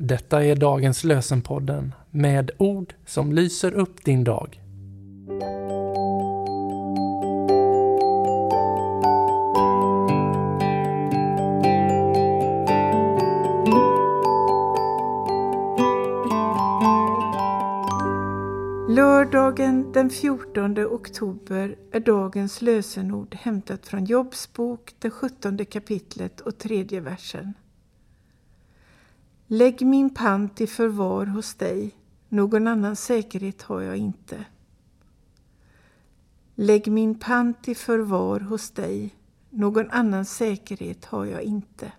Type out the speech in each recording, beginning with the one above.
Detta är dagens lösenpodden med ord som lyser upp din dag. Lördagen den 14 oktober är dagens lösenord hämtat från Jobs bok, det 17 kapitlet och tredje versen. Lägg min pant i förvar hos dig, någon annan säkerhet har jag inte. Lägg min pant i förvar hos dig, någon annan säkerhet har jag inte.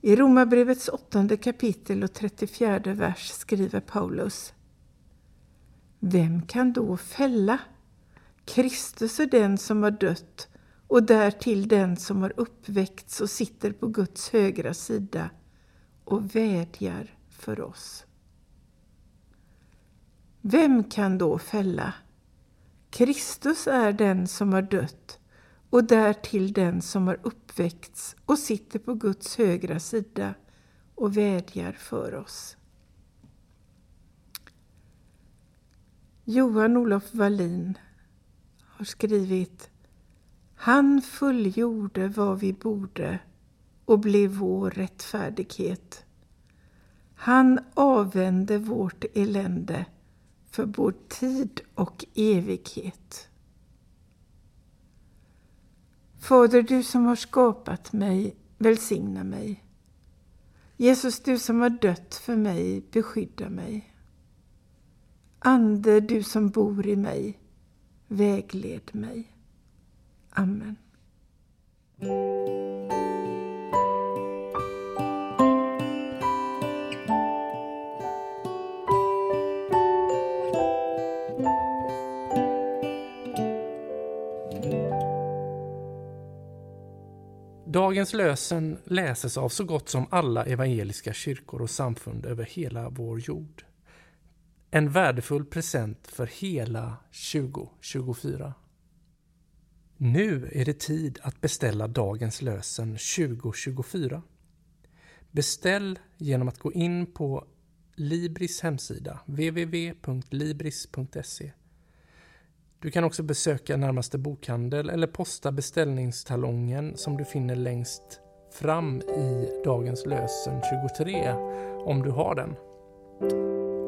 I Romarbrevets åttonde kapitel och 34 vers skriver Paulus Vem kan då fälla? Kristus är den som har dött och därtill den som har uppväckts och sitter på Guds högra sida och vädjar för oss. Vem kan då fälla? Kristus är den som har dött och därtill den som har uppväckts och sitter på Guds högra sida och vädjar för oss. Johan Olof Wallin har skrivit han fullgjorde vad vi borde och blev vår rättfärdighet. Han avvände vårt elände för både tid och evighet. Fader, du som har skapat mig, välsigna mig. Jesus, du som har dött för mig, beskydda mig. Ande, du som bor i mig, vägled mig. Amen. Dagens lösen läses av så gott som alla evangeliska kyrkor och samfund över hela vår jord. En värdefull present för hela 2024. Nu är det tid att beställa dagens lösen 2024. Beställ genom att gå in på Libris hemsida www.libris.se du kan också besöka närmaste bokhandel eller posta beställningstalongen som du finner längst fram i Dagens lösen 23 om du har den.